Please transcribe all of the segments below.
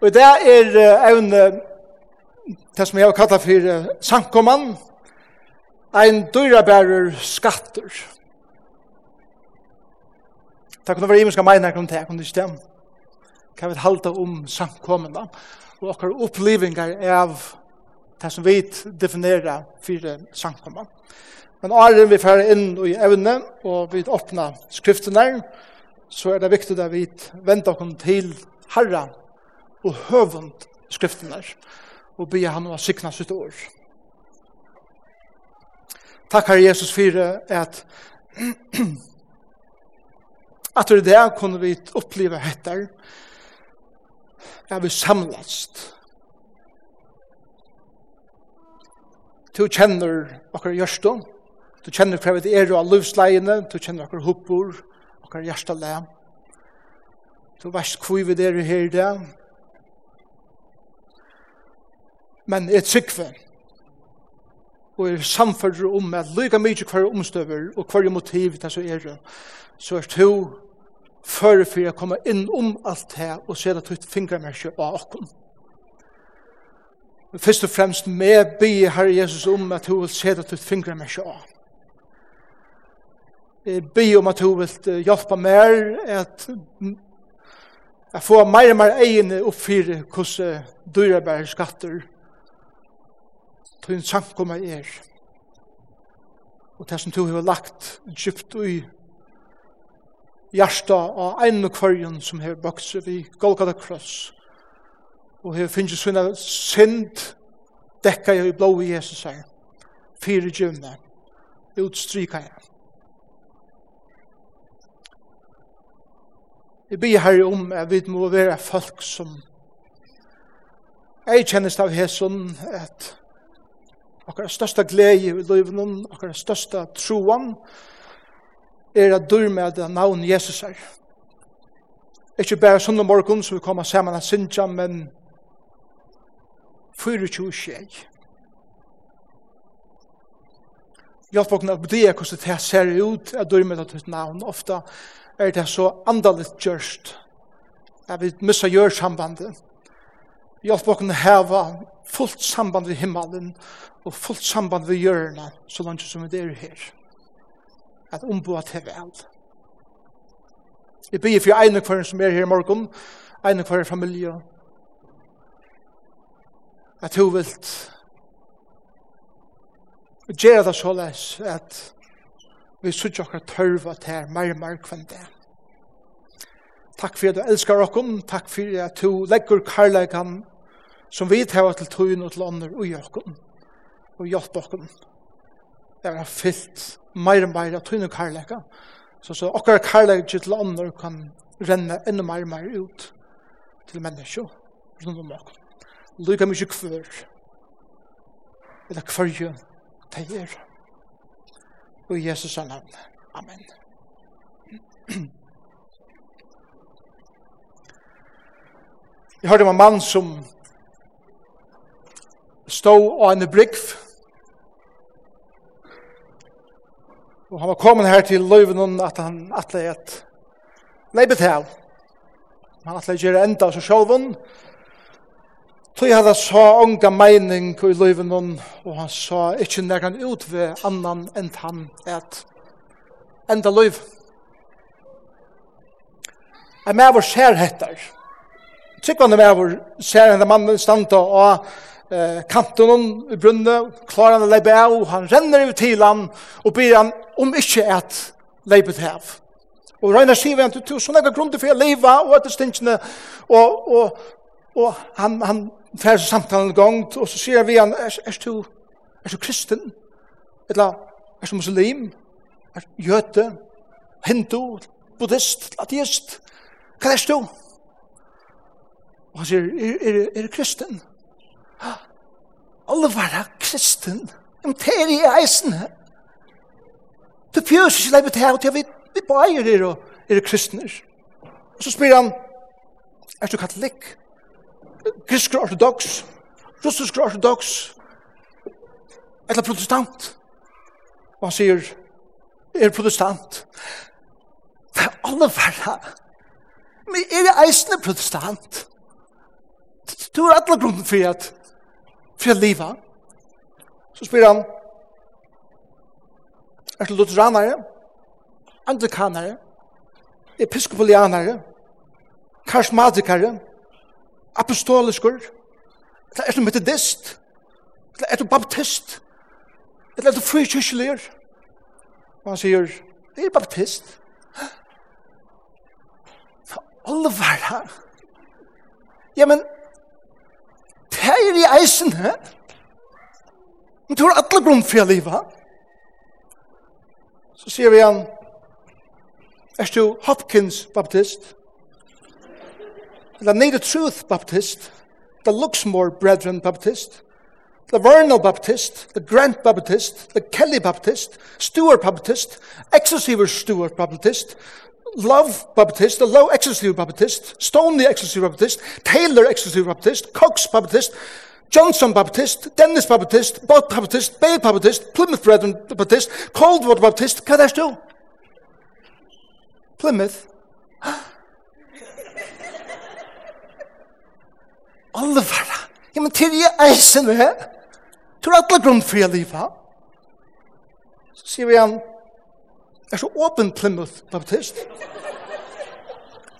Og det er en, det som jeg har kallet for sankoman, ein dyrabærer skatter. Det kunne være imenska meina om det, kunne ikke det. Hva vi halda om samkommende og okkar opplivingar av det som vi definerer for sankoman. Men åren vi fer inn i evne og vi åpna skriftene, så er det viktig at vi venter oss til herra og høvund skriftene og be han å sikna sitt år. Takk herre Jesus for at at det er det kunne vi oppleve etter at vi samlast. Du kjenner okkar hjørstånd, du kjenner hva vi er av livsleiene, du kjenner okkar hoppor, okkar hjertalæm, Du vet hvor vi er her i dag. Men jeg trykker og er samfunnet om at lykke mye hver omstøver og hver motiv det så er det. Så er to før for å komme inn om alt det og se at du fingermerker av åkken. Først og fremst med be Herre Jesus om at du vil se at du fingermerker av. Jeg be om at du vil hjelpe mer at Jeg får mer og mer egne opp for hvordan dyrebære skatter til en samkommer er. Og det som du har lagt djupt i hjertet av en og kvargen som har bakt seg ved Golgata Kross. Og har finnes sånne synd dekka i blå i Jesus her. Fyre djevne. Utstryka jeg. Vi ber her om at vi må være folk som jeg kjennes av hesson at okkar største glede i livet, okkar største troen, er at dyr med at navn Jesus er. Ikke bare sånne morgen som vi kommer sammen av Sintja, men 24 tjej. hjelp oss at er hvordan det ser ut, at du med at ditt navn ofte er det så andaligt gjørst, jeg vil missa gjør sambandet. Hjelp oss å heva fullt samband ved himmelen og fullt samband ved hjørna, så langt som vi er her. At omboa til vel. Jeg blir for en og som er her i morgen, en og familie, at hun vilt Og gjør det så les at vi sier dere tørva til mer og mer kvann det. Takk for at du elskar okkom, takk for at du legger karlægan som vi tar til tøyen og til ånder og okkom, og hjelp okkom. Det er fyllt mer og mer av tøyen og karlægan, så så okkar karlægan til ånder kan renne enda mer og mer ut til menneskje, rundt om okkom. Lykke mye kvør, eller kvørgjøn, det er. Og i Jesus navn. Amen. Jeg hørte om en mann som stod av en brygg. Og han var kommet her til løyven at han atle et leibet. Han atle gjør enda av seg sjålven Han jeg hadde sa unga mening i livet hon, og han sa ikke ikkje han ut ved annan enn han et enda liv. Jeg med vår ser hettar. Tryggvande med vår ser enda mannen stand og eh, kanten hon i brunnet, klarer han å leibe av, og han renner ut til han, og byr han om ikke et leibe til av. Og Ragnar sier han, du, du, sånne grunder for å leiva, og etter stingene, og, og, og han, han fer så samtalen gongt, og så sier vi han, er, er, du, er du kristen? Eller er du muslim? Er du jøte? Hindu? Buddhist? Ateist? Hva er du? Og han sier, er, er, er du kristen? Alle var da kristen. Men det er i eisen her. Du fjøs ikke leipet her, og vi, vi bare er, er, er kristner. Og så spyr han, er du katolikk? grisk ortodox, russisk ortodox, eller protestant. Og han sier, er protestant. Det er alle verda. Men er jeg eisende protestant? Du er alle grunnen for at for at liva. Så spyr han, er til lutheranere, anglikanere, episkopolianere, karismatikere, apostoliskur, eller er du metodist, eller er du baptist, eller er du frikyrkjelier. Og han sier, jeg er baptist. For alle var her. Ja, men, det er i eisen, he? Men du har alle grunn for livet. Så sier vi han, er du Hopkins baptist? the Need of Truth Baptist, the Luxmore Brethren Baptist, the Vernal Baptist, the Grant Baptist, the Kelly Baptist, Stewart Baptist, Excessive Stewart Baptist, Love Baptist, the Low Excessive Baptist, Stoney Excessive Baptist, Taylor Excessive Baptist, Cox Baptist, Johnson Baptist, Dennis Baptist, Bot Baptist, Bay Baptist, Plymouth Brethren Baptist, Coldwater Baptist, hva er det du? Plymouth, alvara. Ja, men til jeg eisen det, til alle grunn for jeg livet. Så sier vi han, er så åpen Plymouth Baptist.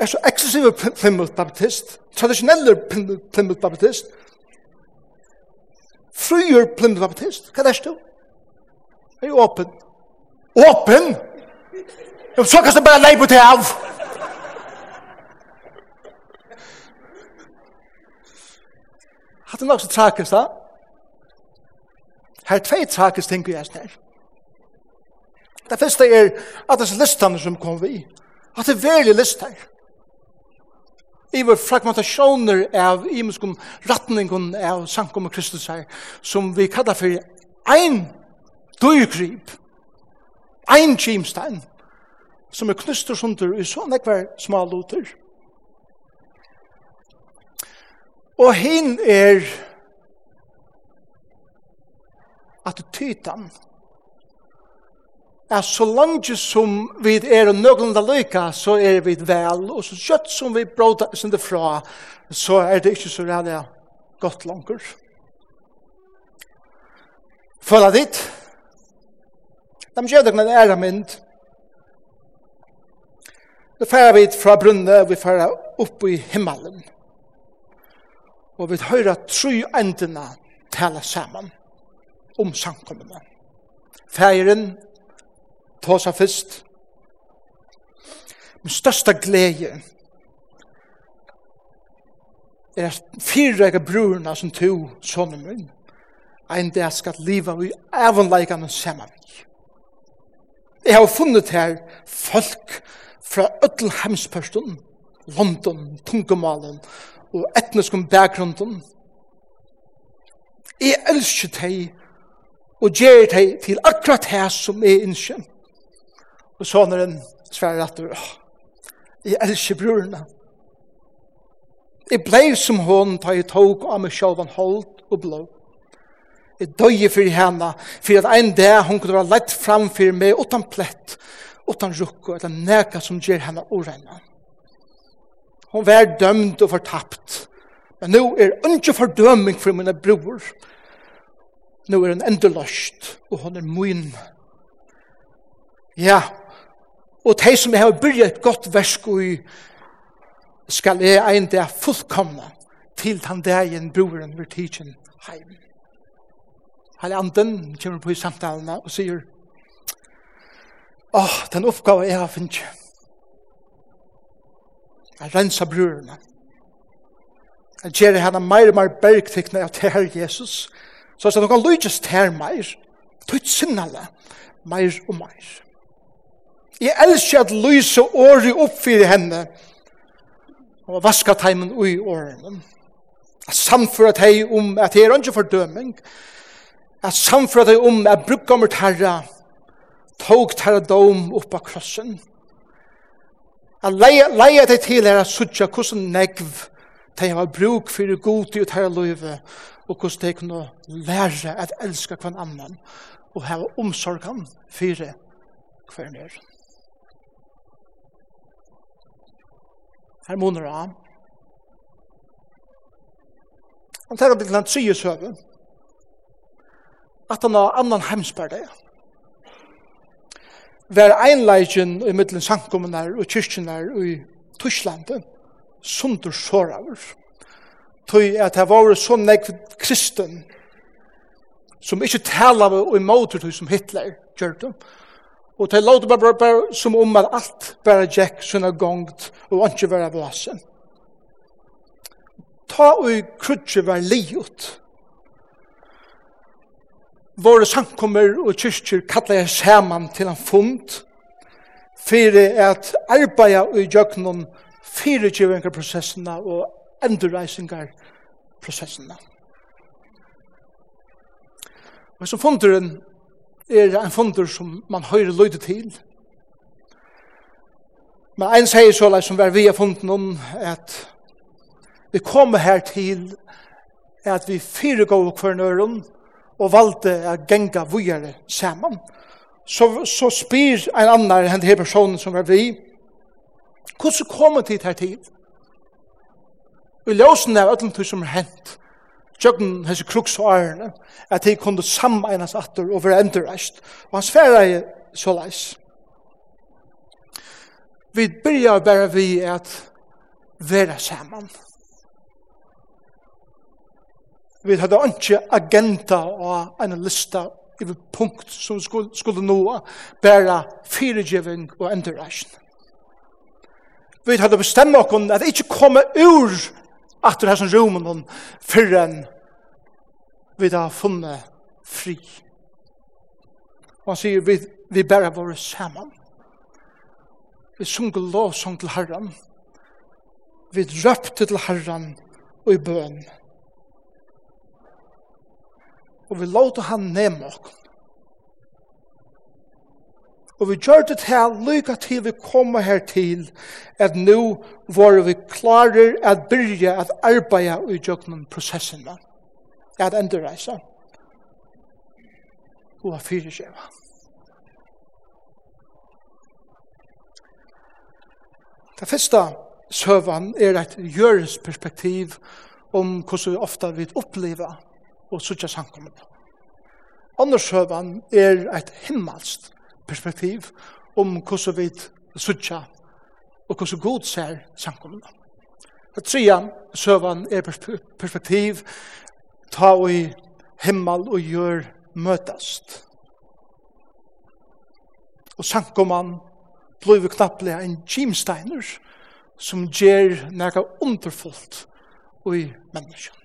Er så eksklusiv Plymouth Baptist. Tradisjonelle Plymouth Baptist. Fryer Plymouth Baptist. Hva er det du? Er jo åpen. Åpen? Ja, så kan du bare leie på det av. Ja. Hatt det nok så trakist da? Her er tvei trakist ting vi er snær. Det første er at det er listene som kom vi. At det er veldig lister. Iver fragmentasjoner av imenskom ratningen av sankom og Kristus her, som vi kallar for ein døygrip, ein kjimstein, som er knyster sunder i så nekvar smal luter. Og hin er at tytan er så langt som vi er og nøglunda lyka, så er vi vel, og så kjøtt som vi bråda sin det fra, så er det ikke så rærlig godt langer. Føla ditt, de gjør dere en ære mynd. Nå færer vi fra brunnet, vi færer opp i himmelen og vi høyra tru endene tala saman om samkommene. Fægeren seg fyrst. Min største glede er at fire ega brorene som to sånne min en dag skal liva vi avunleikane saman vi. Jeg har funnet her folk fra öll London, tungumalen og etniskum bakgrunden. Jeg elsker deg og gjør deg til akkurat her som er innskjer. Og så når den sverre at jeg elsker brorene. Jeg blei som hon da jeg tok av meg sjølvan hold og blå. Jeg døye for henne, for at en dag hun kunne være lett framfor meg utan plett, uten rukk og etter neka som gjør henne orene. Hon var dømd og fortapt. Men nu er ikke fordøming for mine bror. Nu er en endeløst, og hun er min. Ja, og de som har byrjet et godt versk i, skal jeg en dag fullkomne til den dagen broren vil tidsen heim. Hele anden kommer på i samtalene og sier, Åh, oh, den oppgave jeg har finnet, at rensa brurene. At gjere henne meir og meir bergtikne av til Herre Jesus, så at hun kan lydes til her meir, tøyt sinnale, meir og meir. Jeg elsker at lyse året opp for henne, og vaske teimen ui årene. At samføra deg om at det er ikke fordøming, at samføra deg om at brukkommer terra, tog terra dom opp av krossen, Han leia deg til her at suttja hvordan negv de har bruk for god i her løyve og hvordan de kunne lære at elska hver annan og hava omsorgan for hver nær. Her munner han. Han tar opp til den tredje søve at han har annan hemsperdig var einleikjen i middelen samkommunar og kyrkjenar i Tysklandet sundur såraver. Tøy at det var så nekv kristen som ikkje talave og imotur tøy som Hitler gjørte. Og det låter bare, bare som om at alt bare gikk sånne gongt og ikke være vlasen. Ta og krutje var liot våre sankommer og kyrkjer kallar jeg saman til en fund fyrir at arbeida i jøgnum fyrirgivingarprosessina og endurreisingarprosessina. Og så funderen er en funder som man høyre løyde til. Men en sier så som var vi har funnet noen at vi kommer her til at vi fyrirgå kvarnøren og og valde å genga vujere saman. Så, så spyr en annan enn denne personen som var vi, hvordan kommer det her tid? Og ljósen av öllum det som er hent, tjøkken hese kruks og ærene, at de kunne sammeines atter og være endreist. Og han sverre er så leis. Vi begynner bare vi at være saman. Vi hadde ikke agenda og en lista i punkt som skulle, skulle nå bæra fyrirgiving og endurreisning. Vi hadde bestemt oss at ikke komme ur at det her som romen før enn vi hadde funnet fri. Og han sier vi, vi bæra var saman. Vi sunger lovsang til Herren. Vi drøpte til Herren og i bøn og vi låter han nema okken. Og vi gjør det til lykke til vi kommer her til at nå var vi klarer at byrja at arbeida i jøkken prosessen at endreisa og at fyrir skjeva. Det første søvann er et gjøresperspektiv om hvordan vi ofta vil oppleva og suttja samkommet. Andershøvan er et himmelst perspektiv om hvordan vi suttja og hvordan god ser samkommet. Det tredje søvan er perspektiv ta og i himmel og gjør møtast. Og samkommet blir knapplega en gymsteiner som gjør nega underfullt i menneskene.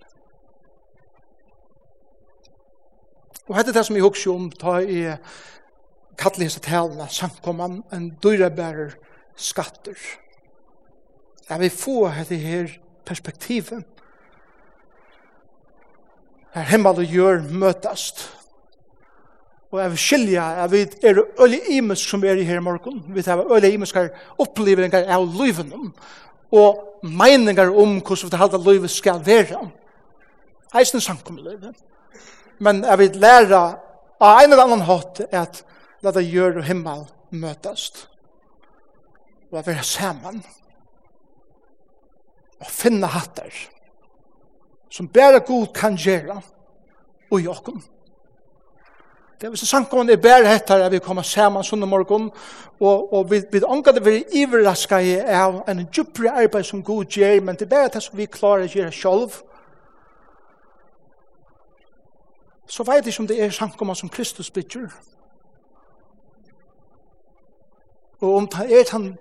Og hette det som jeg husker om, ta i kattelig hese tala, samkomman, en dyrabærer skatter. Jeg vil få hette her perspektivet. Her himmel og gjør møtast. Og jeg vil skilja, jeg vet, er øyelig imisk som er i her i morgen? Vi tar øyelig imisk her opplevelser av livet og meningar om hvordan vi halda livet skal være. Eisen samkommer livet men jeg vil lære av en eller annen hatt at la det og himmel møtast. Og at vi er sammen. Og finne hatter som bare god kan gjøre og i åkken. Det er hvis det sankommende er bare hettar at vi kommer sammen sånne morgen og, og vi, vi anker det vi iverrasker av en djupere arbeid som god gjør men det er bare det som vi klarer å gjøre selv og så vet jeg ikke om det er samkommet som Kristus bygger. Og om det er han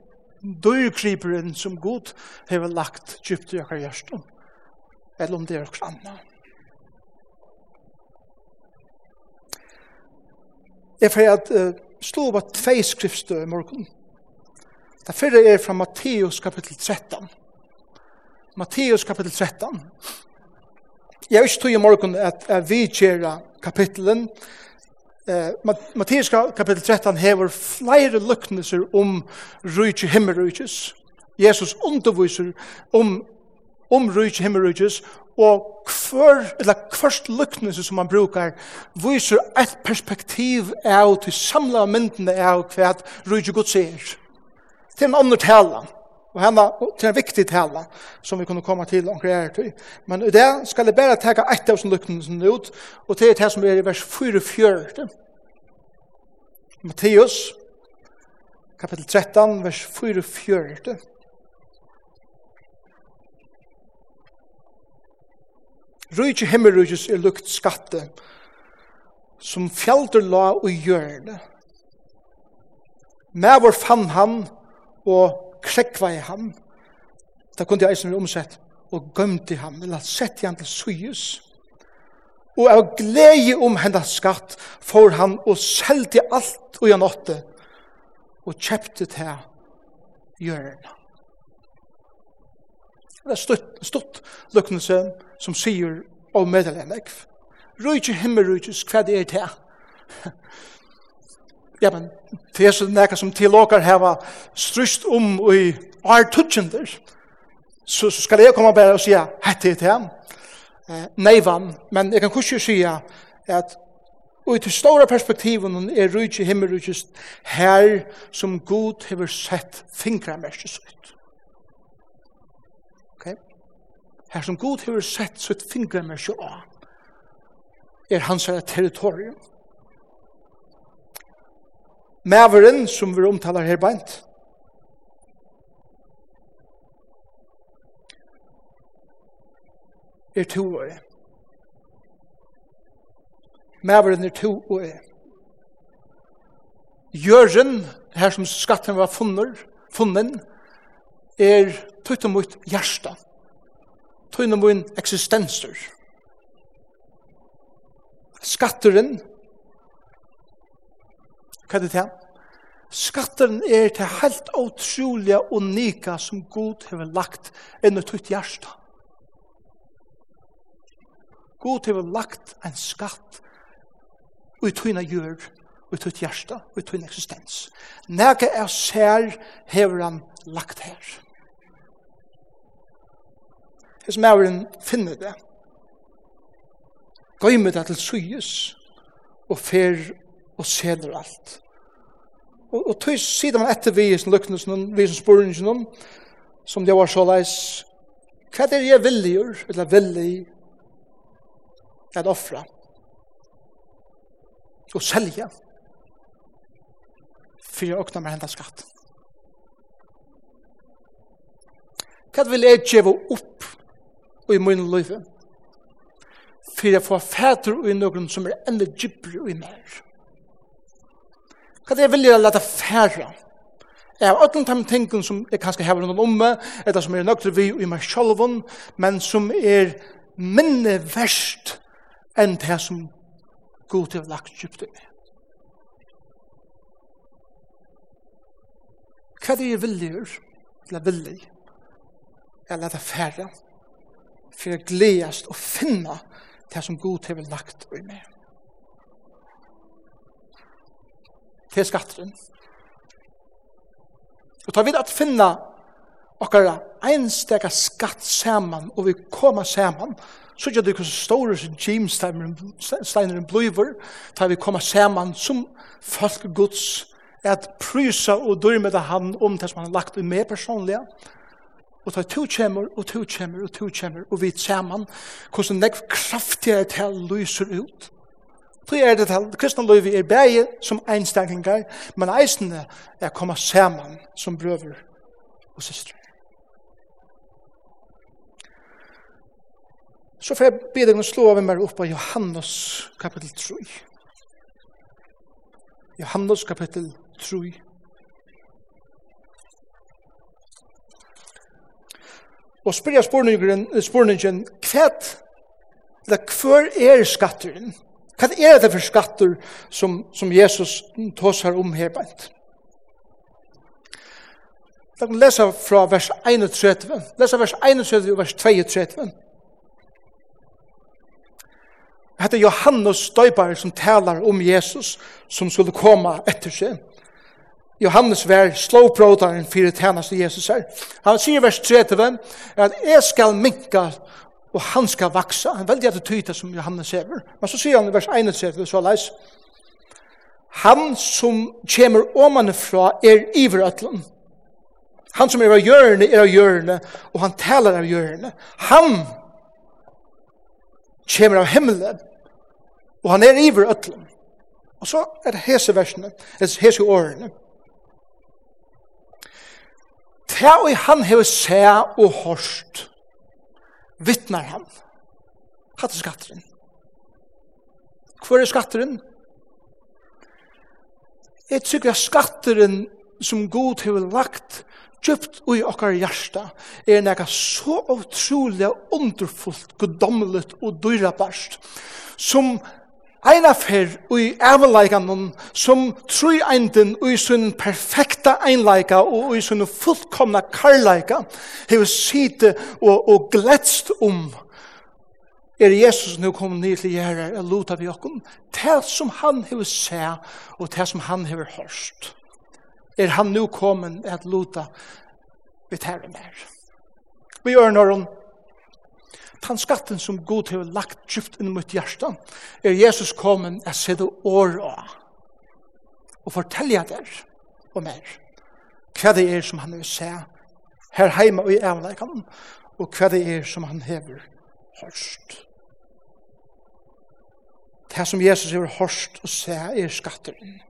døygriperen som Gud har lagt djupt i akkurat hjertet, eller om det er akkurat annet. Jeg får at uh, slå på tve skriftstøy i morgen. Det første er fra Matteus kapittel 13. Matteus kapittel 13. Jeg vil ikke tog i morgen at, at vi kjera. Eh, Mattias kapitel 13 hever flere lukneser om rujtje himmelrujtjes. Jesus underviser om, om rujtje himmelrujtjes, og hver, eller hverst luknese som man brukar, viser et perspektiv av til samla myndene av hva rujtje god ser. Det er en annen talen og henne til en viktig tale som vi kunne komme til og kreere til. Men i det skal jeg bare teka ett av lukkene ut, og det det som er i vers 44. Matteus, kapitel 13, vers 44. Rujtje himmelrujtjes er lukt skatte, som fjalder la og gjørne. Med vår fann han, og krekva i ham, da kunne jeg eisen vi omsett, og gømte ham, eller sett i han til syes. Og av glede om hendas skatt, får han og selte alt og han åtte, og kjøpte til hjørne. Det er stort, stort lukknelse som sier om medlemmer. Røyke himmelrøykes, hva det er til ja, men det er sånn nekka som tilåkar heva strust om i artutjender, så, så skal jeg komme bare og sija, hette det her, eh, neivan, men jeg kan kursi sija at Og i til store perspektiven er rujtje himmelrujtjes her som Gud hever sett fingra merkjes ut. Ok? Her som Gud hever sett sitt fingra merkje av er hans territorium maveren som vi omtalar her beint. Er to og er. Maveren er to og er. Jørgen, her som skatten var funnet, funnen, er tøyt og mot hjärsta. Tøyt og mot eksistenser. Skatteren, Hva er det til? Skatteren er til helt utrolige unika som Gud har lagt inn i tutt hjärsta. Gud har lagt en skatt i tuina gjør, i tutt hjärsta, i hina eksistens. Nega er sær hever han lagt her. Hes mauren finner det. Gøymer det til syes og fer og seler alt. Og, og tøys sier man etter vi som lukknesen, vi som spørningen, som det var så leis, hva er det jeg vil gjøre, eller vil villig, at offra, og selja, for jeg åkna meg henda skatt. Hva vil jeg gjøre opp i min løyve, for jeg får fæter og i noen som er enda djibri og i mer. Hva er det jeg vilja å færre? Jeg har öllum de tingene som jeg kanskje har noen omme, eller som er nøgtre vi i meg selv, men som er minne verst enn det som god til lagt kjøpt i meg. Hva er det jeg vil gjøre, eller vil jeg, jeg leta færre, for jeg gledast å finne det som god til lagt i meg. til skatteren. Og ta vi at finna okkara einstega skatt saman og vi koma saman, så gjør det hvordan store som James Steineren bliver, ta vi koma saman som folk gods, at prysa og dyrmeda han om det som han har lagt med meg og ta to kjemmer, og to kjemmer, og to kjemmer, og vi saman, hvordan nekv kraftigere til lyser ut, Så er det til kristne løyve er bæge som einstaklingar, men eisene er koma saman som brøver og systre. Så får jeg be deg å slå av meg opp av Johannes kapittel 3. Johannes kapittel 3. Og spyrja spurningen, spurningen hva er skatteren? Hva er det for skatter som, som Jesus tåsar om her beint? Jeg kan lese fra vers 31. Lese vers 31 og vers 32. Hette Johannes støypar som talar om Jesus som skulle komme etter seg. Johannes var slowprodaren for det tjeneste Jesus her. Han sier vers 30 at jeg skal minka og han skal vaksa. Han veldig at det tyta som Johannes hever. Men så sier han i vers 31, så leis, han som kommer omanifra er iverøtlen. Han som er av hjørne er av hjørne, og han taler av hjørne. Han kommer av himmelen, og han er iverøtlen. Og så er det hese versene, hese årene. Ta og han hever sæ og hårst vittnar han. Hatt er skatteren. Hvor er skatteren? Jeg tykker at skatteren som god har lagt djupt i okkar hjärsta er nega så utrolig underfullt, goddomlet og dyrabarst som Eina fer ui avleikanon som trui einden ui sin perfekta einleika og ui sin fullkomna karleika hefur site og, og gledst om er Jesus nu kom ned til gjerra og luta vi okkom til som han hefur se og til som han hefur hørst er han nu kommet at luta vi tæra mer vi gjør når den skatten som Gud har lagt djupt inn mot hjertet, er Jesus kommet og sett år og Og fortelle der og mer hva det er som han vil se her heima og i avleikene, og hva det er som han hever hørst. Det som Jesus hever hørst og se er skatteren.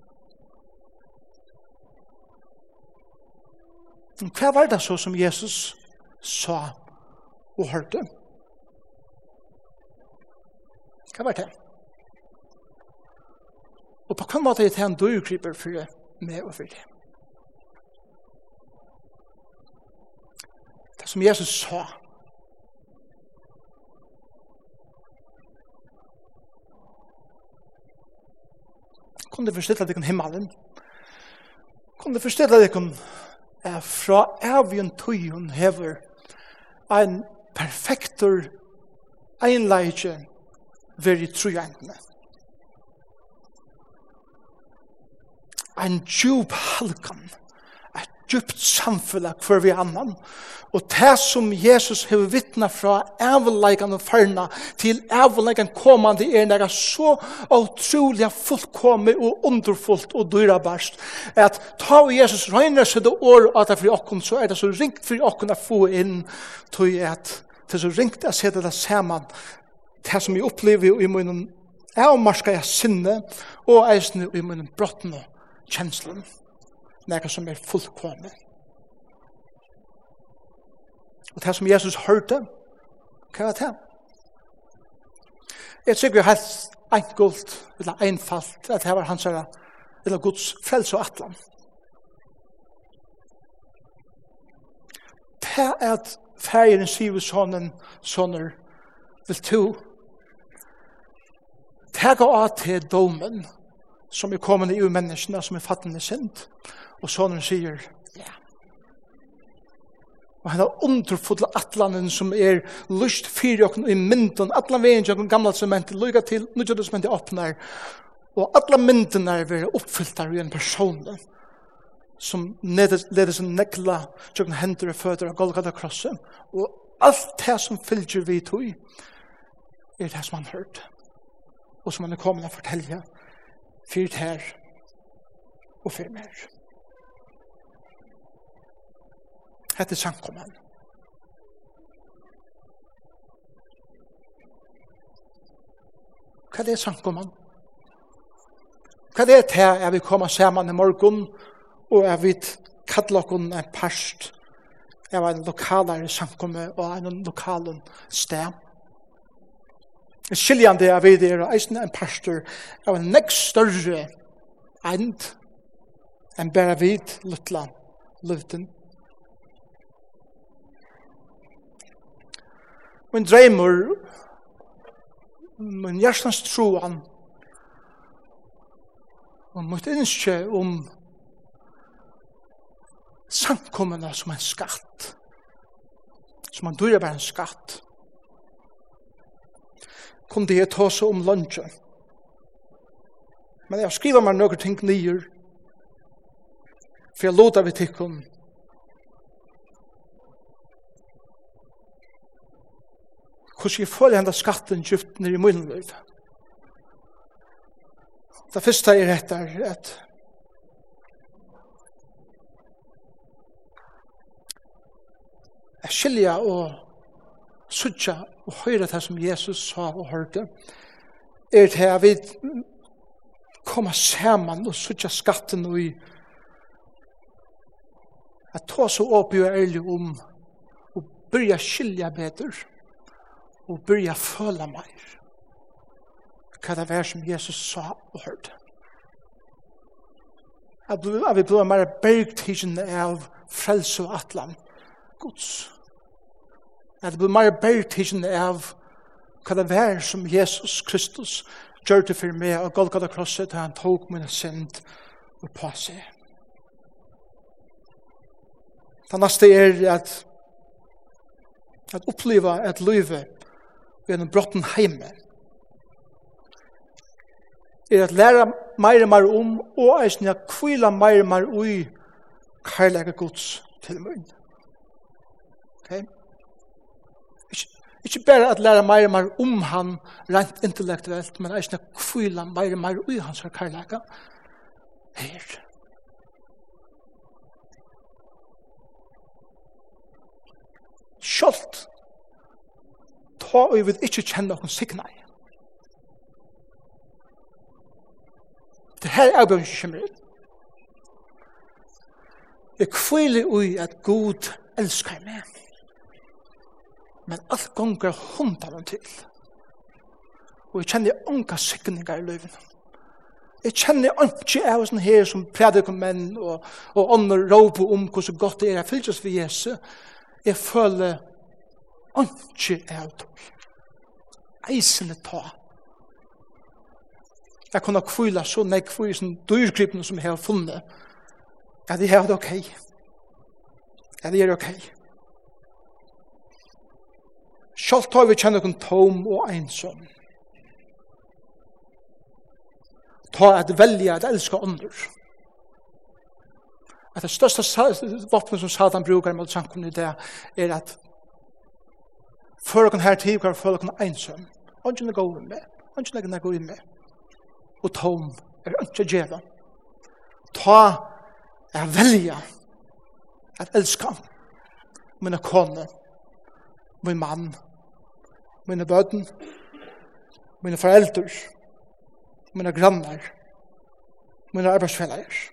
Hva var det så som Jesus sa og hørte? Hva Hva var det? Og på hva måte er det en dørgriper for meg og for det? Det som Jesus sa, Kunne du forstille deg om himmelen? Kunne du forstille deg om er fra evigjen tøyen hever en perfektor einleitje veri trojantene. En djup halkan, et djupt samfunn hver vi annan, og det som Jesus har vittna fra avleikan og farna til avleikan komande er nega så utrolig fullkomme og underfullt og dyrabarst, at ta og Jesus røyner seg det år at det er for okken, så er det så ringt for okken å få inn, tog at det er så ringt å se det sammen det som jeg opplever i munnen er å marska jeg sinne og eisne i munnen brottene kjenslen nekka som er fullkomne og det som Jesus hørte hva var det? jeg tykker vi helt enkelt eller einfalt at det var hans herre eller Guds frels og atlan det er at fergeren sier sonen soner vil to tega av til domen som er kommet i menneskene som er fattende sint. Og sånn sier, ja. Og henne underfodla atlanen som er lyst fyrir okken i mynden, atlan veien jokken gamla sement, lyga til nudja testamentet åpner. og atlan mynden er vi oppfylltar av en person som leder seg nekla jokken hender og føtter av Golgata krosset, og alt det som fylgjer vi tog er det som han hørte og som han er kommet å fortelle fyrt her og fyrt mer. Hette sankommen. Hva er samkommet? Hva er det her? Er vi kommet sammen i morgen, og jeg vi kallet oss en parst av en lokalare sankomme og en lokalen sted? skiljande av vi er eisen en pastor av en nek større end enn bare vid luttla luften. Min dreimur, min hjertens troan, og mitt innskje om samkommende som en skatt, som en dyrebar en skatt, kunde jeg ta seg om lunchen. Men jeg skriver meg noen ting nye, for jeg låter vi tikkun. Hvordan jeg føler henne skatten djupt ned i munnen løyf. Det første jeg retter er at jeg skiljer og sutja og høyra det som Jesus sa og hørte, er til at vi koma saman og sutja skatten og i at ta så opp og ærlig om og byrja skilja bedre og byrja føla meir hva det var som Jesus sa og hørte. At vi blir mer bergtidsjende av frelse og atlan Guds. Guds at det blir mer bergtidsjen av hva det var som Jesus Kristus gjør det for meg og Golgata krosset da han tok min synd og på seg. Det neste er at at oppleva at livet en brotten heime er at læra meir og meir om og eisen at kvila meir og meir ui kærlega gods til munn. Okay? Ikke bare at læra meir og meir om han rent intellektuelt, men eisne kvila meir og meir ui hans karlæka. Her. Skjolt. Ta og vi vil ikke kjenne noen signal. Det her er bjørn ikke kjemmer ut. Jeg kvile ui at Gud elskar meg men alt gonger hundan til. Og jeg kjenner unga sikningar i løyvene. Jeg kjenner ikke av var her som prædiker menn og, og ånder råp om hvordan godt det er. Jeg fylles vi Jesu. Jeg føler ikke av tog. Eisene ta. Jeg kunne kvile så nek for i sånn dyrgripen som jeg har funnet. Ja, det er det ok. Ja, det er ok. Ja, det er ok. Sjalt tar vi kjenne kun tom og ensam. Ta at velja at elska ånder. At det største våpenet som Satan brukar mot sankunni det er at før dere her tid, hver føler dere ensam. Ånden er inn med, ånden er inn med. Og tom er ikke djeva. Ta er velja at elska mine kone, min mann, mine bøten, mine foreldre, mine grannar, mine arbeidsfellager.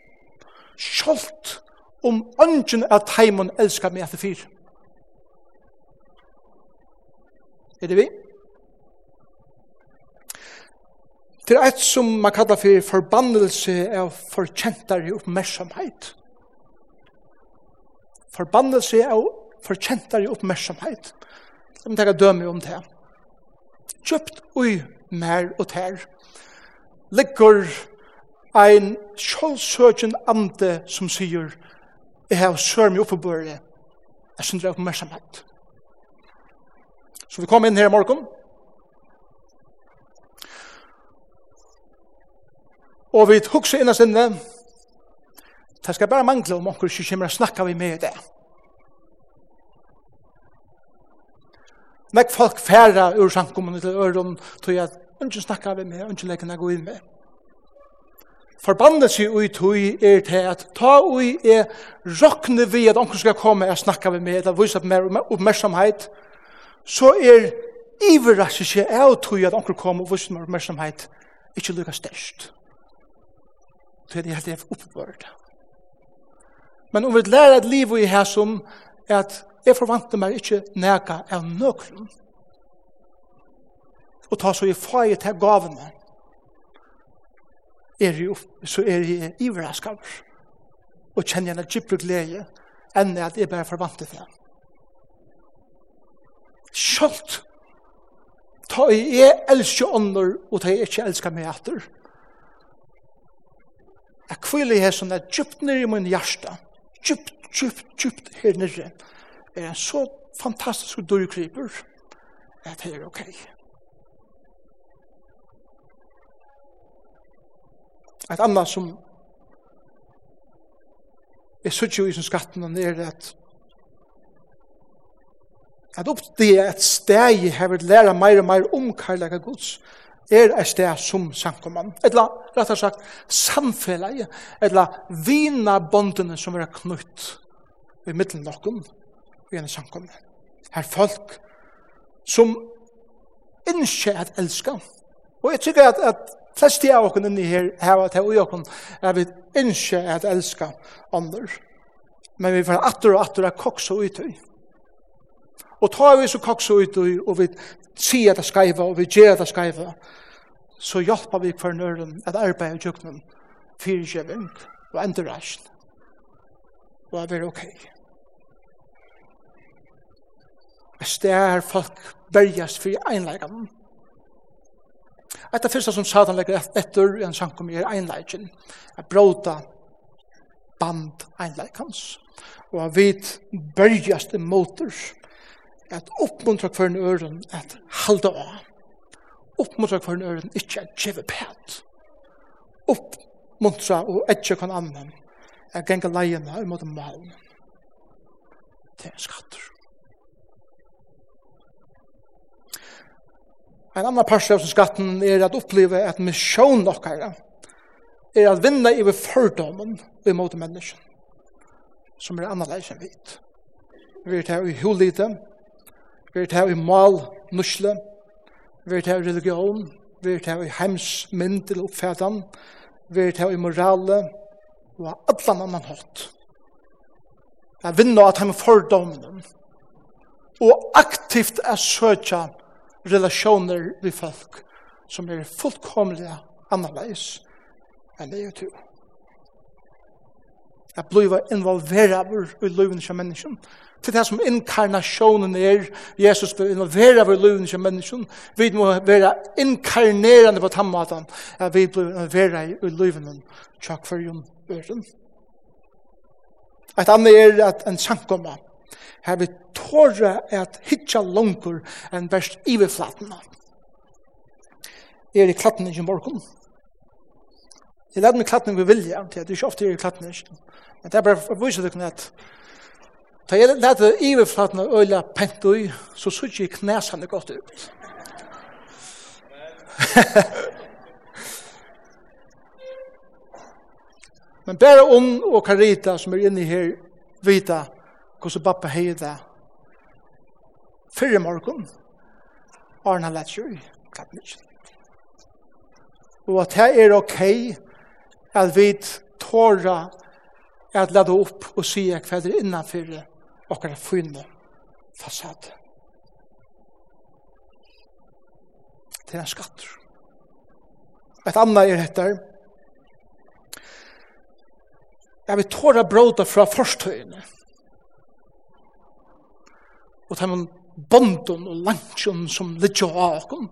Sjolt om ønsken av teimen elskar meg etter fyr. Er det vi? Det er et som man kallar for forbannelse av forkjentare oppmerksomhet. Forbannelse av forkjentare oppmerksomhet. vi tenker døme om det kjøpt ui mer og ter. ligger ein sjålsøkjen ande som sier, jeg har sørmi oppebøret, jeg synes det er oppmerksomhet. Så vi kom inn her i morgen, og vi tok seg innast inne, det skal bare mangle om onker ikke kommer å snakke vi med det. Nek folk færa ur samkommende til øren, tog jeg at ungen snakka vi med, ungen leken gå inn med. Forbandet seg ui tog er til at ta ui er råkne vi at ongen skal komme og snakka vi med, eller vise mer oppmerksomhet, så er iverraskje seg av tog at ongen kommer og vise mer oppmerksomhet, ikke lukka størst. Det er det helt oppbørt. Men om vi lærer at liv i her som at jeg forvante meg ikke nega av nøklen. Og ta så i fag til gavene, er jo, så er jeg iverraskaver. Og kjenner jeg en djupere glede enn at jeg bare forvante det. Skjølt! Ta i jeg elsker ånder, og ta i ikke elsker meg etter. Jeg kviler er som er djupt nere i min hjerte, djupt djupt, djupt her nere, er en så fantastisk dyrkriper, at det er ok. Et annet som er synes jo i som skatten er at at opp det et steg har vært læra meir og mer om karlaga gods, er et sted som samkomman. Etla, rett og sagt, samfellet, etla vina bondene som er knutt i middelen noen i en samkomman. Her folk som innskje at elska. Og jeg tykker at, at flest av okken inni her heva til og er vi innskje at elska andre. Men vi får atter og atter av koks og utøy og ta vi så koksa ut og vi sier det skreiva og vi gjør det skreiva så hjelper vi for nøren at arbeid og tjøkkenen fyrir og endur ræst. Og at vi er ok Jeg stær folk bergjast for einleikene Etta fyrsta som Satan legger etter i en sankum er einleikin, er bråta band einleikans, og at vi bergjast i motors, at oppmuntra kvar en øren at halda av. Oppmuntra kvar en øren ikkje at kjeve pæt. Oppmuntra og etja kan annan at genga leiene imot malen. Det er skatter. En annan parst av skatten er at oppleve at misjon nokkara er at vinna iver fordomen imot mennesken som er annerledes enn vit. Vi er til å hulite, vi tar i mal nusle, vi tar i religion, vi tar i heimsmynd til oppfætan, vi tar i morale, og alle annan hatt. Jeg vinner at han fordommen, og aktivt er søtja relasjoner vi folk, som er fullkomlige annerledes enn det er til at bliva involveraver i løven som mennesken. Til det som inkarnasjonen er, Jesus blir involveraver i løven som mennesken, vi må være inkarnerande på tammatan, at vi blir involveraver i løven tjakk for jom øren. Et annet er at en sankomma, her vi tåre at hitja langkur enn best iverflatna. Er i klatten i morgon, Jeg lærte meg klattning ved vilja, det er ikke ofte jeg klattning, men det er bare for å vise dere at da jeg lærte iverflaten av øyla pent ui, så så ikke knæsene godt ut. men bare om og Karita som er inne her, vita hvordan pappa heier det fyrre morgen, Arne i klattning. Og at det er okej, okay, at vi tåra at lade opp og sige hva det er innanfor okkar funne fasad. Det er en skatt. Et annet er dette. jeg vil tåra bråda fra forstøyene og ta noen bondon og lanchun som ligger av okkar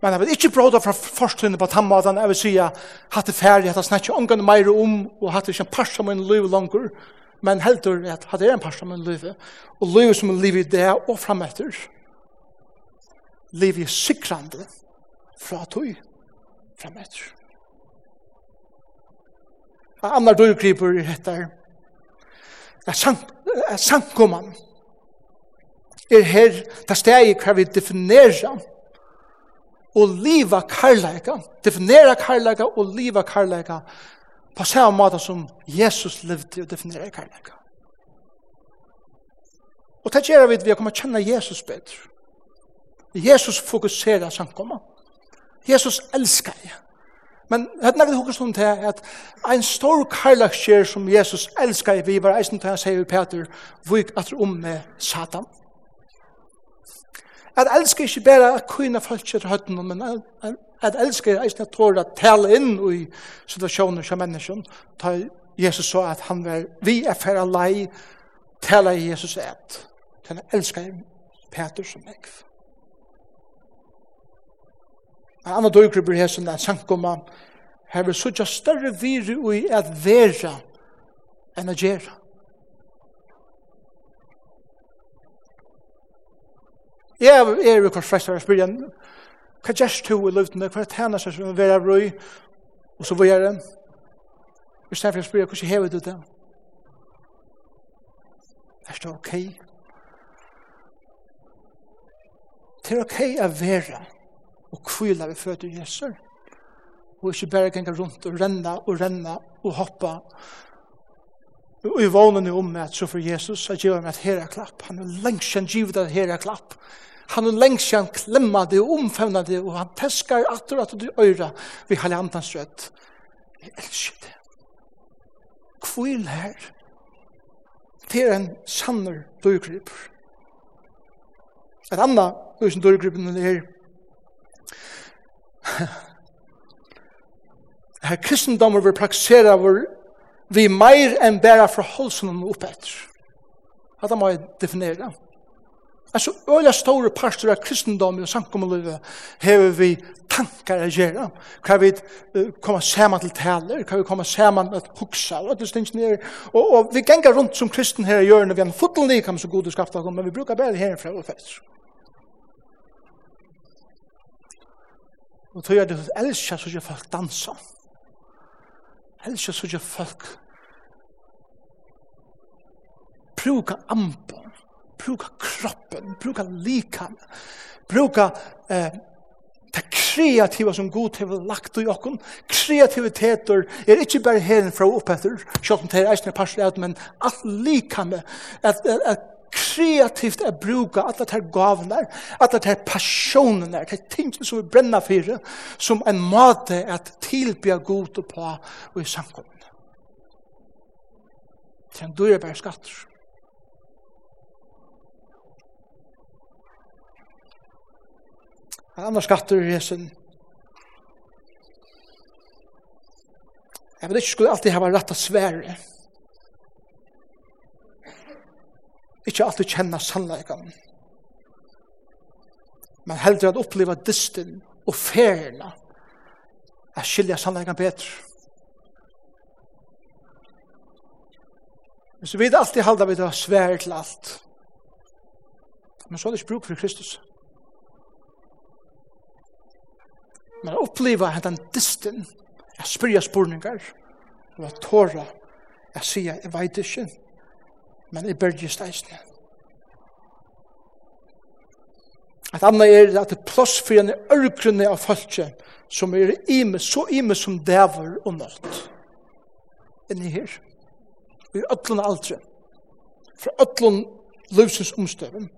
Men jeg vil ikke bråda fra forskjellene på tannmaten, jeg vil si at hatt det ferdig, hatt det snakker ångan meir om, og hatt det ikke en parst av min liv langer, men heldur at hatt det er en parst av min liv, og liv som en liv i det og frametter. Liv i sikrande fra tog frametter. annar annan døykriper heter at sankoman er her, det steg hver vi definerer og liva karlæka, definera karlæka og liva karlæka på samme måte som Jesus levde og definera karlæka. Og det gjør vi at vi kommer å kjenne Jesus bedre. Jesus fokuserer samkommet. Jesus elsker jeg. Men hadde nokre hugsa om det at ein stor karlaksjer som Jesus elskar vi var eisen til han seier Peter, vik at om med Satan at elska ikke bare at kunne folk til høttene, men at elska er tåre å tale inn i situasjoner som mennesker, ta Jesus så at han var, vi er for lei, tale i Jesus et. Han elsker Peter som ekv. En annen døyker blir her som den sankumma, her vil suttja større viri i at være enn å gjøre. Jeg er jo kanskje flest av spyrjen, hva gjerst to i løftene, hva er tæna seg som vera røy, og så vore den. I stedet for å spyrja, hvordan hever du det? Er det ok? Det er ok å være og kvila vi føtter Jesus. Og ikke bare ganga rundt og renna og renna og hoppa Og i vånen om at så for Jesus, jeg gjør meg et herre klapp. Han er lengst kjent givet et herre klapp. Han er lengst kjent klemma det og omfevna det, og han teskar atter at du øyra vi har andans rødt. Jeg elsker det. Kvil her. Det er en sanner døygrip. Et anna usen døygripen er her kristendommer vil praksere vår vi meir enn bæra fra holsen og oppetter. At det må jeg definere. Altså, øyla store parter av kristendom og samkommunlivet hever vi tankar å gjøre. Hva vi uh, kommer sammen til taler, hva vi kommer sammen til huksa, og det stings nere. Og, og vi gengar rundt som kristen her i hjørnet, vi har en fotel likam så god skapt men vi brukar bare herfra og fest. Og tog jeg det elsker så ikke folk dansa. Dansa helst ikke sånn folk bruka ambo, bruka kroppen, bruka likan, bruka eh, det kreativa som god har lagt i okken, kreativiteter er ikke bare heren fra oppetter, selv om det er eisende parsleit, men alt likan, at, at, at kreativt er bruka alle de her alle alla de her passionerna, de tingene som vi brenner for, som en måte at tilbya god og på og i samkommet. Det er en dyre bare skatter. En annan skatter i hesen. Jeg vet ikke skulle alltid ha vært rett av svære. Ikke alltid kjenne sannleggen, Men heldur at oppleva dysten og ferna at skilja sannleggen betre. Men så vidt alltid halda vi det svære til alt. Men så er det ikke bruk for Kristus. Men å oppleva den dysten, jeg spyrja spurningar, og jeg tåra, jeg sier, jeg vet ikke, men i byrgist eisne. At anna er at det plass for en ørgrunne av folke som er ime, så ime som dæver og nått. Inni her. Vi er ötlun aldri Fra ötlun løvsens omstøven.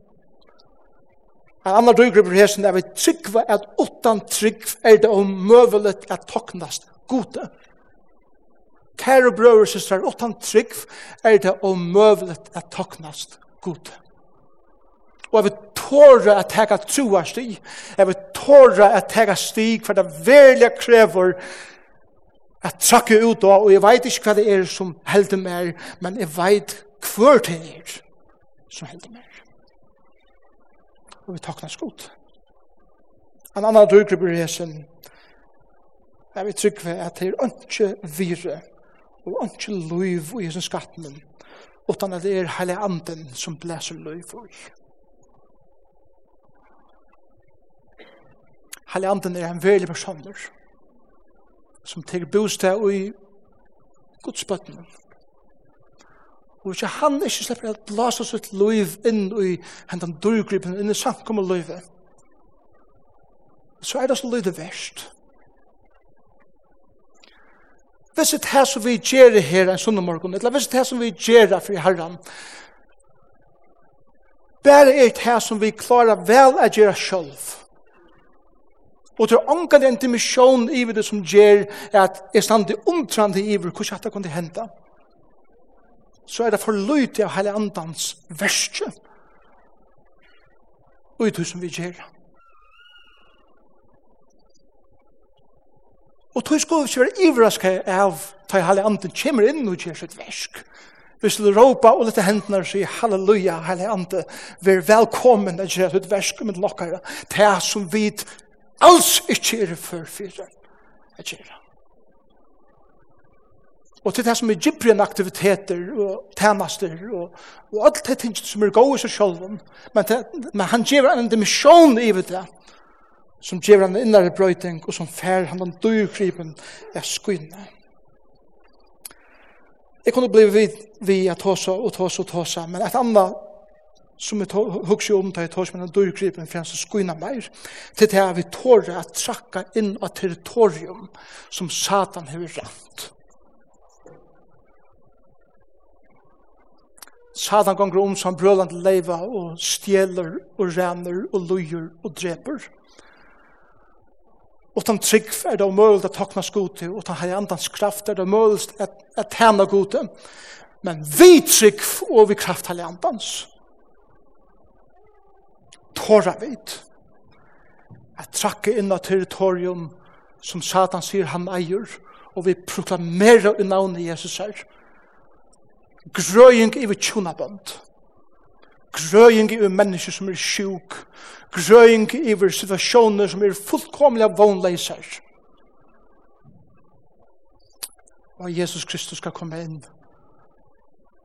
En annan døygrupper her som er vi tryggva at utan trygg er det om møvelet at toknast gode. Kære brøver og søster, åttan trygg er det omøvelet at toknast god. Og jeg vil tåre at jeg har troa stig, jeg vil tåre at jeg har sti, for det velja krever at trakke ut av, og jeg veit ikke hva det er som helder mer, men jeg veit hva det er som helder mer. Og vi toknast skot. En annan dyrgruppe i resen, jeg vil trygg ved at det er ikke vire og ikke liv i hesen skatten, utan at det er hele anden som blæser liv i. Hele anden er en veldig personer som tar bostad i godsbøttene. Og ikke han ikke slipper å blåse sitt liv inn i hentan dørgripen, inn i samkommet livet. Så er det så livet verst hvis det er som vi gjør det her en sånn morgen, eller hvis det er som vi gjør det for herren, bare er det her som vi klarer vel å gjøre selv. Og til ångan en dimisjon i det som gjør at jeg stand i omtrande i det, hvordan det kunne hende. Så er det for løyte av hele andans verste. Og i det som vi gjør det. Og tog skulle vi være ivraske av ta i halve anden kommer inn og gjør sitt versk. Hvis du råpa og lite hendene og sier halleluja, halve anden, vær velkommen og kjør sitt versk med lokkere. det som vi alls ikke er for fyra. Jeg kjør. Og til det som er gibbrien aktiviteter og temaster og, og alt det ting som er gode i seg sjølven, men, det, men han gjør en dimisjon i det, som gjør han innere brøyting, og som fær han den dyrkripen er skynne. Jeg kunne bli vid, vid at tåsa og tåsa og tåsa, men et annet som jeg husker om til jeg tåsa med den dyrkripen for han som skynne mer, til det er vi tåre at trakka inn av territorium som Satan har rent. Satan gonger om som brølande leiva og stjeler og renner og lujer og dreper. Utan trygg er det omöjligt å takna skute, och utan här andans kraft er det omöjligt å att gode. Men vi trygg och vi kraft här andans. Tåra vid. Att trakka inn av territorium som Satan sier han eier og vi proklamerar i navnet Jesus her. Grøying i vi tjona grøying i mennesker som er sjuk, grøying i situasjoner som er fullkomlig av vånleiser. Og Jesus Kristus skal komme inn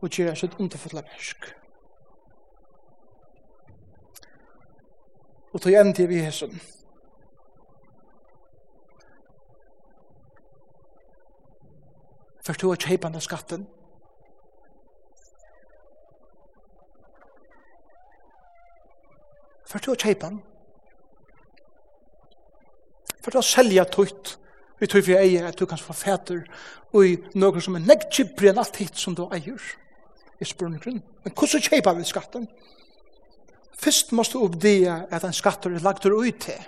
og gjøre sitt underfulle versk. Og til enn til vi Jesus. Først du har kjeipan av skatten, for du å kjeipa den? For du å selja tøyt vi tøy for eier at du kan få fæter og i noe som er nekt kjipri enn alt hit som du eier i spurning grunn. Men hvordan kjeipa vi skatten? Fyrst måste du oppdia at en skatter er lagtur ut til.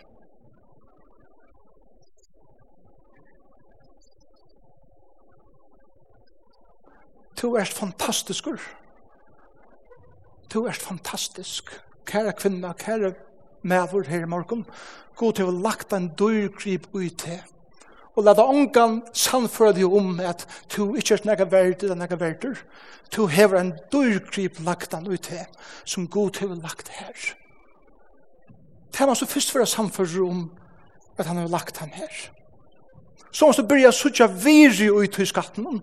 Du erst fantastiskur. Du er fantastisk kære kvinna, kære mævur her i morgen, god til å lagt en dyrgrip ut til. Og la deg ångan sannføre deg om at du ikke er nægge verder enn nægge verder. Du hever en dyrgrip lagt den ut til, som god til å lagt her. Det er man så først for å samføre om at han har lagt den her. Så måste du börja suttja viri ut i skatten.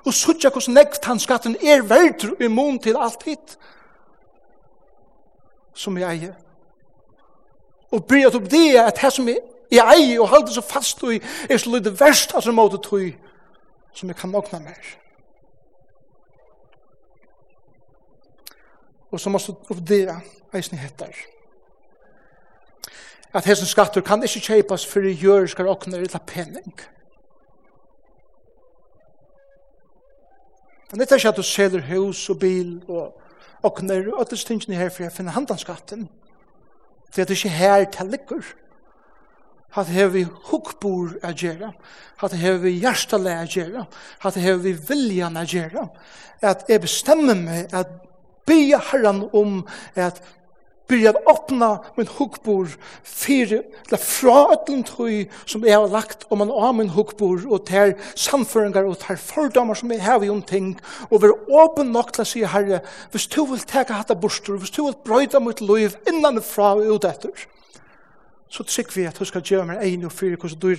Og suttja hvordan nekt han skatten er verder i mån til alt hitt, som jeg eier. Og bry at opp det er at det som jeg, jeg eier og holder så fast og er så lydde verst av som måte tog som jeg kan åkna mer. Og så måste opp det eisen heter. At hesen skatter kan ikke kjeipas fyrir jørskar åkna er illa penning. Men det er ikke at du selger hus og bil og og når du ødels tingene her for jeg finner handanskatten, det er ikke her til lykker. At det har vi hukkbor å gjøre, at det har vi hjertelig å gjøre, at det har vi viljan å gjøre, at jeg bestemmer meg at be herren om at byrja at åpna min hugbor fire, eller fra ötlund hui som jeg har lagt om man av min hugbor og ter samføringar og ter fordomar som jeg har i om ting og være åpen nok til å si herre hvis du vil teka hatta bostur hvis du vil brøyda mitt liv innan fra og ut etter så trygg vi at du skal gjøre meg ein og fyre hos du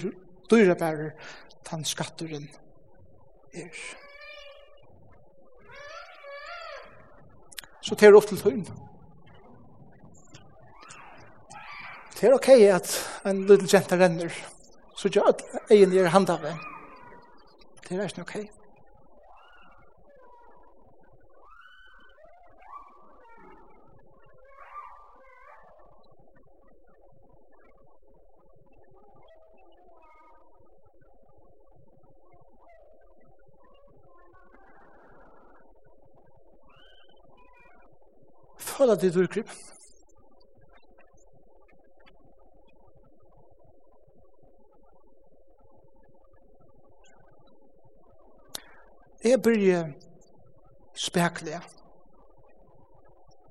bærer tann skatturen er. Så ter ofte til tøyne. det er ok at en liten jenta renner, så gjør at egen gjør hand av det. Det er ikke ok. Føler at det er durkryp. jeg blir spekler,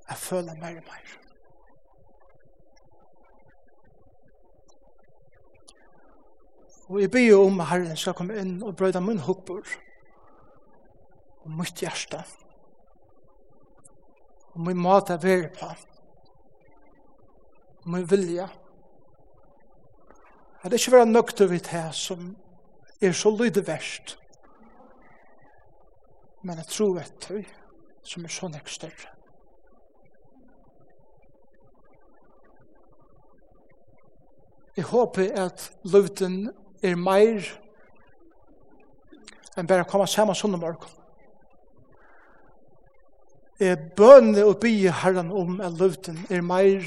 jeg føler mer og mer. Og jeg blir om at Herren skal komme inn og brøyde min hukbor og mitt hjerte og min måte er veri på og min vilje at det ikke være nøkter vidt her som er så lydig verst men jeg tror etter som er sånn ikke større. Jeg håper at løvden er mer enn bare å komme sammen sånn om morgen. Jeg bønner og byer herren om at løvden er mer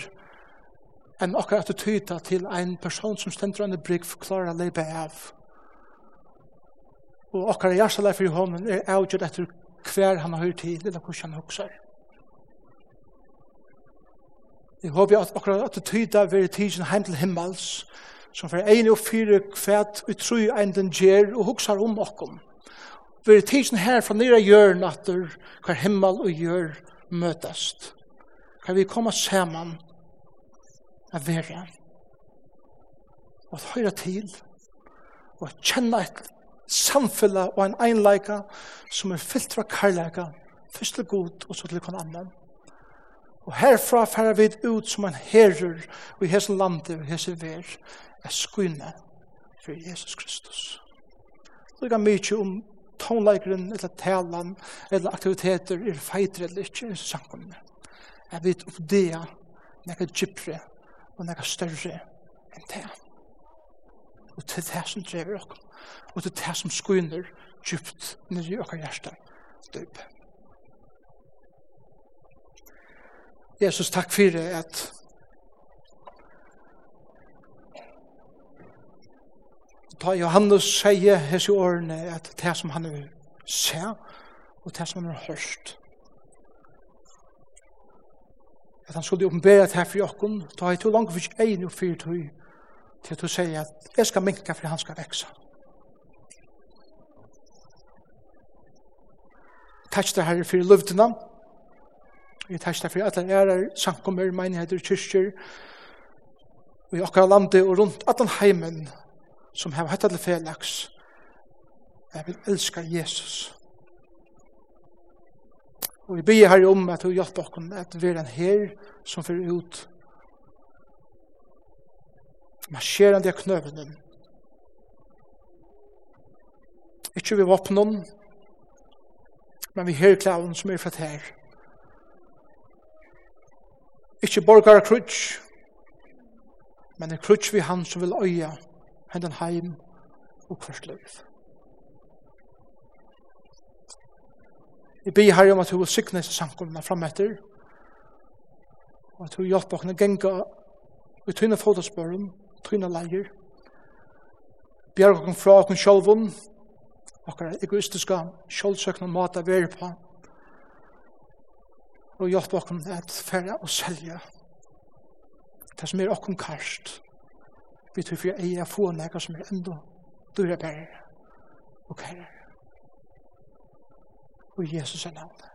enn akkurat å attityda til en person som stender under brygg for klarer å leve av. Og okkar okkara hjertelig for honom er avgjørt etter hver han har hørt til, eller hvordan han hokser. Jeg håper at okkara attityda vil tidsen heim til himmels, som for ene og fire kvæt vi tror en den gjer og hokser om okkom. Vil tidsen her fra nere hjørn atter hver himmel og gjør møtast. Kan vi komme saman av verre og at høyre til og at kjenne et samfella og en einleika som er fyllt fra karlæka, først til god og så til kon annan. Og herfra færa vi ut som en herrer og i hese landet og hese ver er skyne for Jesus Kristus. Det er mykje om tonleikeren eller talan eller aktiviteter er feitre eller ikke i samkomne. Jeg vet om det er nekka gypre og nekka større enn det. Og til det som drever okkur og det er det som skyner djupt nere i okkar hjärsta døyp. Jesus, takk fyrir at ta Johannes sier hese årene at det som han vil se og det som han har hørt. At han skulle oppenbæra det her for jokken ta i to langt for ikke og for tog til at du sier at jeg skal minka for han skal veksa. Takk til Herre for løvdene. Jeg takk til for at alle ærer, samkommer, menigheter, kyrkjer, i okkara landet og rundt at allan heimen som har hatt alle felaks. Jeg vil elska Jesus. Og vi byr herri om at du hjelper oss at vi er en her som fyrir ut marsjerande av knøvenen. Ikke vi våpnen, men vi her klaven som er fra her. Ikke borgar krutsch, men en krutsch vi han som vil øya hendan heim og kvart liv. Vi ber her om at du vil sikne seg sankumna fram etter, og at du hjelper oss å genga i tøyne fotospøren, tøyne leier, bjerg oss fra oss sjølvun, okkara egoistiska sjálfsøkna mata veri på og hjelp okkon at færa og selja det som er okkon karst vi tror for jeg er få nega som er enda dyra bærer og kærer og Jesus er navnet